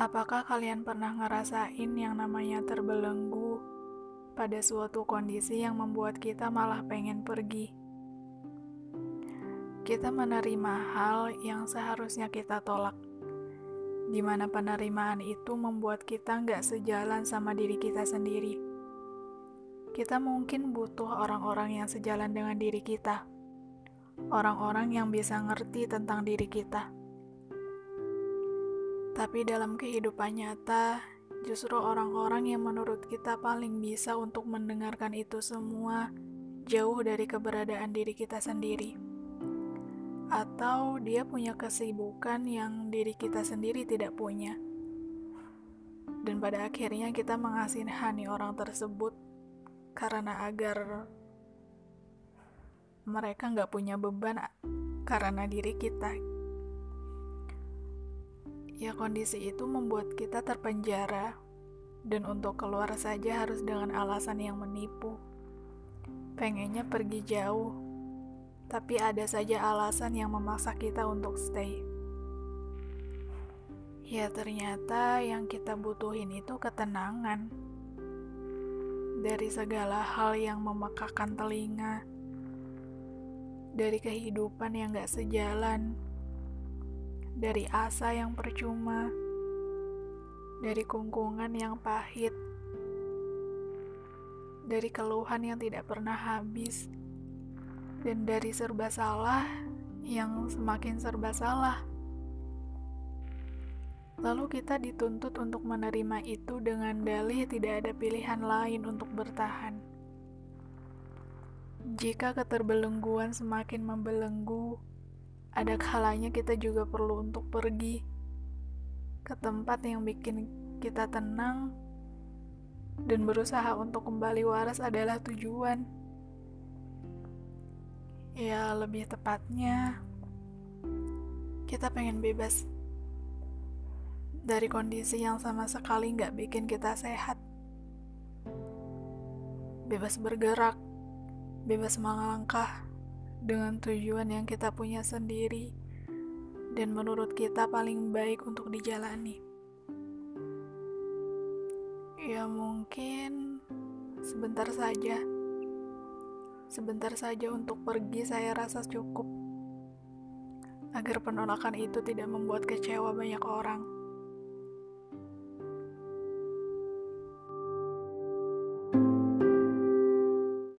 Apakah kalian pernah ngerasain yang namanya terbelenggu pada suatu kondisi yang membuat kita malah pengen pergi? Kita menerima hal yang seharusnya kita tolak, di mana penerimaan itu membuat kita nggak sejalan sama diri kita sendiri. Kita mungkin butuh orang-orang yang sejalan dengan diri kita, orang-orang yang bisa ngerti tentang diri kita tapi dalam kehidupan nyata, justru orang-orang yang menurut kita paling bisa untuk mendengarkan itu semua jauh dari keberadaan diri kita sendiri. Atau dia punya kesibukan yang diri kita sendiri tidak punya. Dan pada akhirnya kita mengasihani orang tersebut karena agar mereka nggak punya beban karena diri kita Ya kondisi itu membuat kita terpenjara dan untuk keluar saja harus dengan alasan yang menipu. Pengennya pergi jauh, tapi ada saja alasan yang memaksa kita untuk stay. Ya ternyata yang kita butuhin itu ketenangan. Dari segala hal yang memekakan telinga, dari kehidupan yang gak sejalan, dari asa yang percuma, dari kungkungan yang pahit, dari keluhan yang tidak pernah habis, dan dari serba salah yang semakin serba salah. Lalu kita dituntut untuk menerima itu dengan dalih tidak ada pilihan lain untuk bertahan. Jika keterbelengguan semakin membelenggu, ada kalanya kita juga perlu untuk pergi ke tempat yang bikin kita tenang dan berusaha untuk kembali waras adalah tujuan. Ya, lebih tepatnya kita pengen bebas dari kondisi yang sama sekali nggak bikin kita sehat. Bebas bergerak, bebas melangkah, dengan tujuan yang kita punya sendiri dan menurut kita paling baik untuk dijalani. Ya mungkin sebentar saja. Sebentar saja untuk pergi saya rasa cukup. Agar penolakan itu tidak membuat kecewa banyak orang.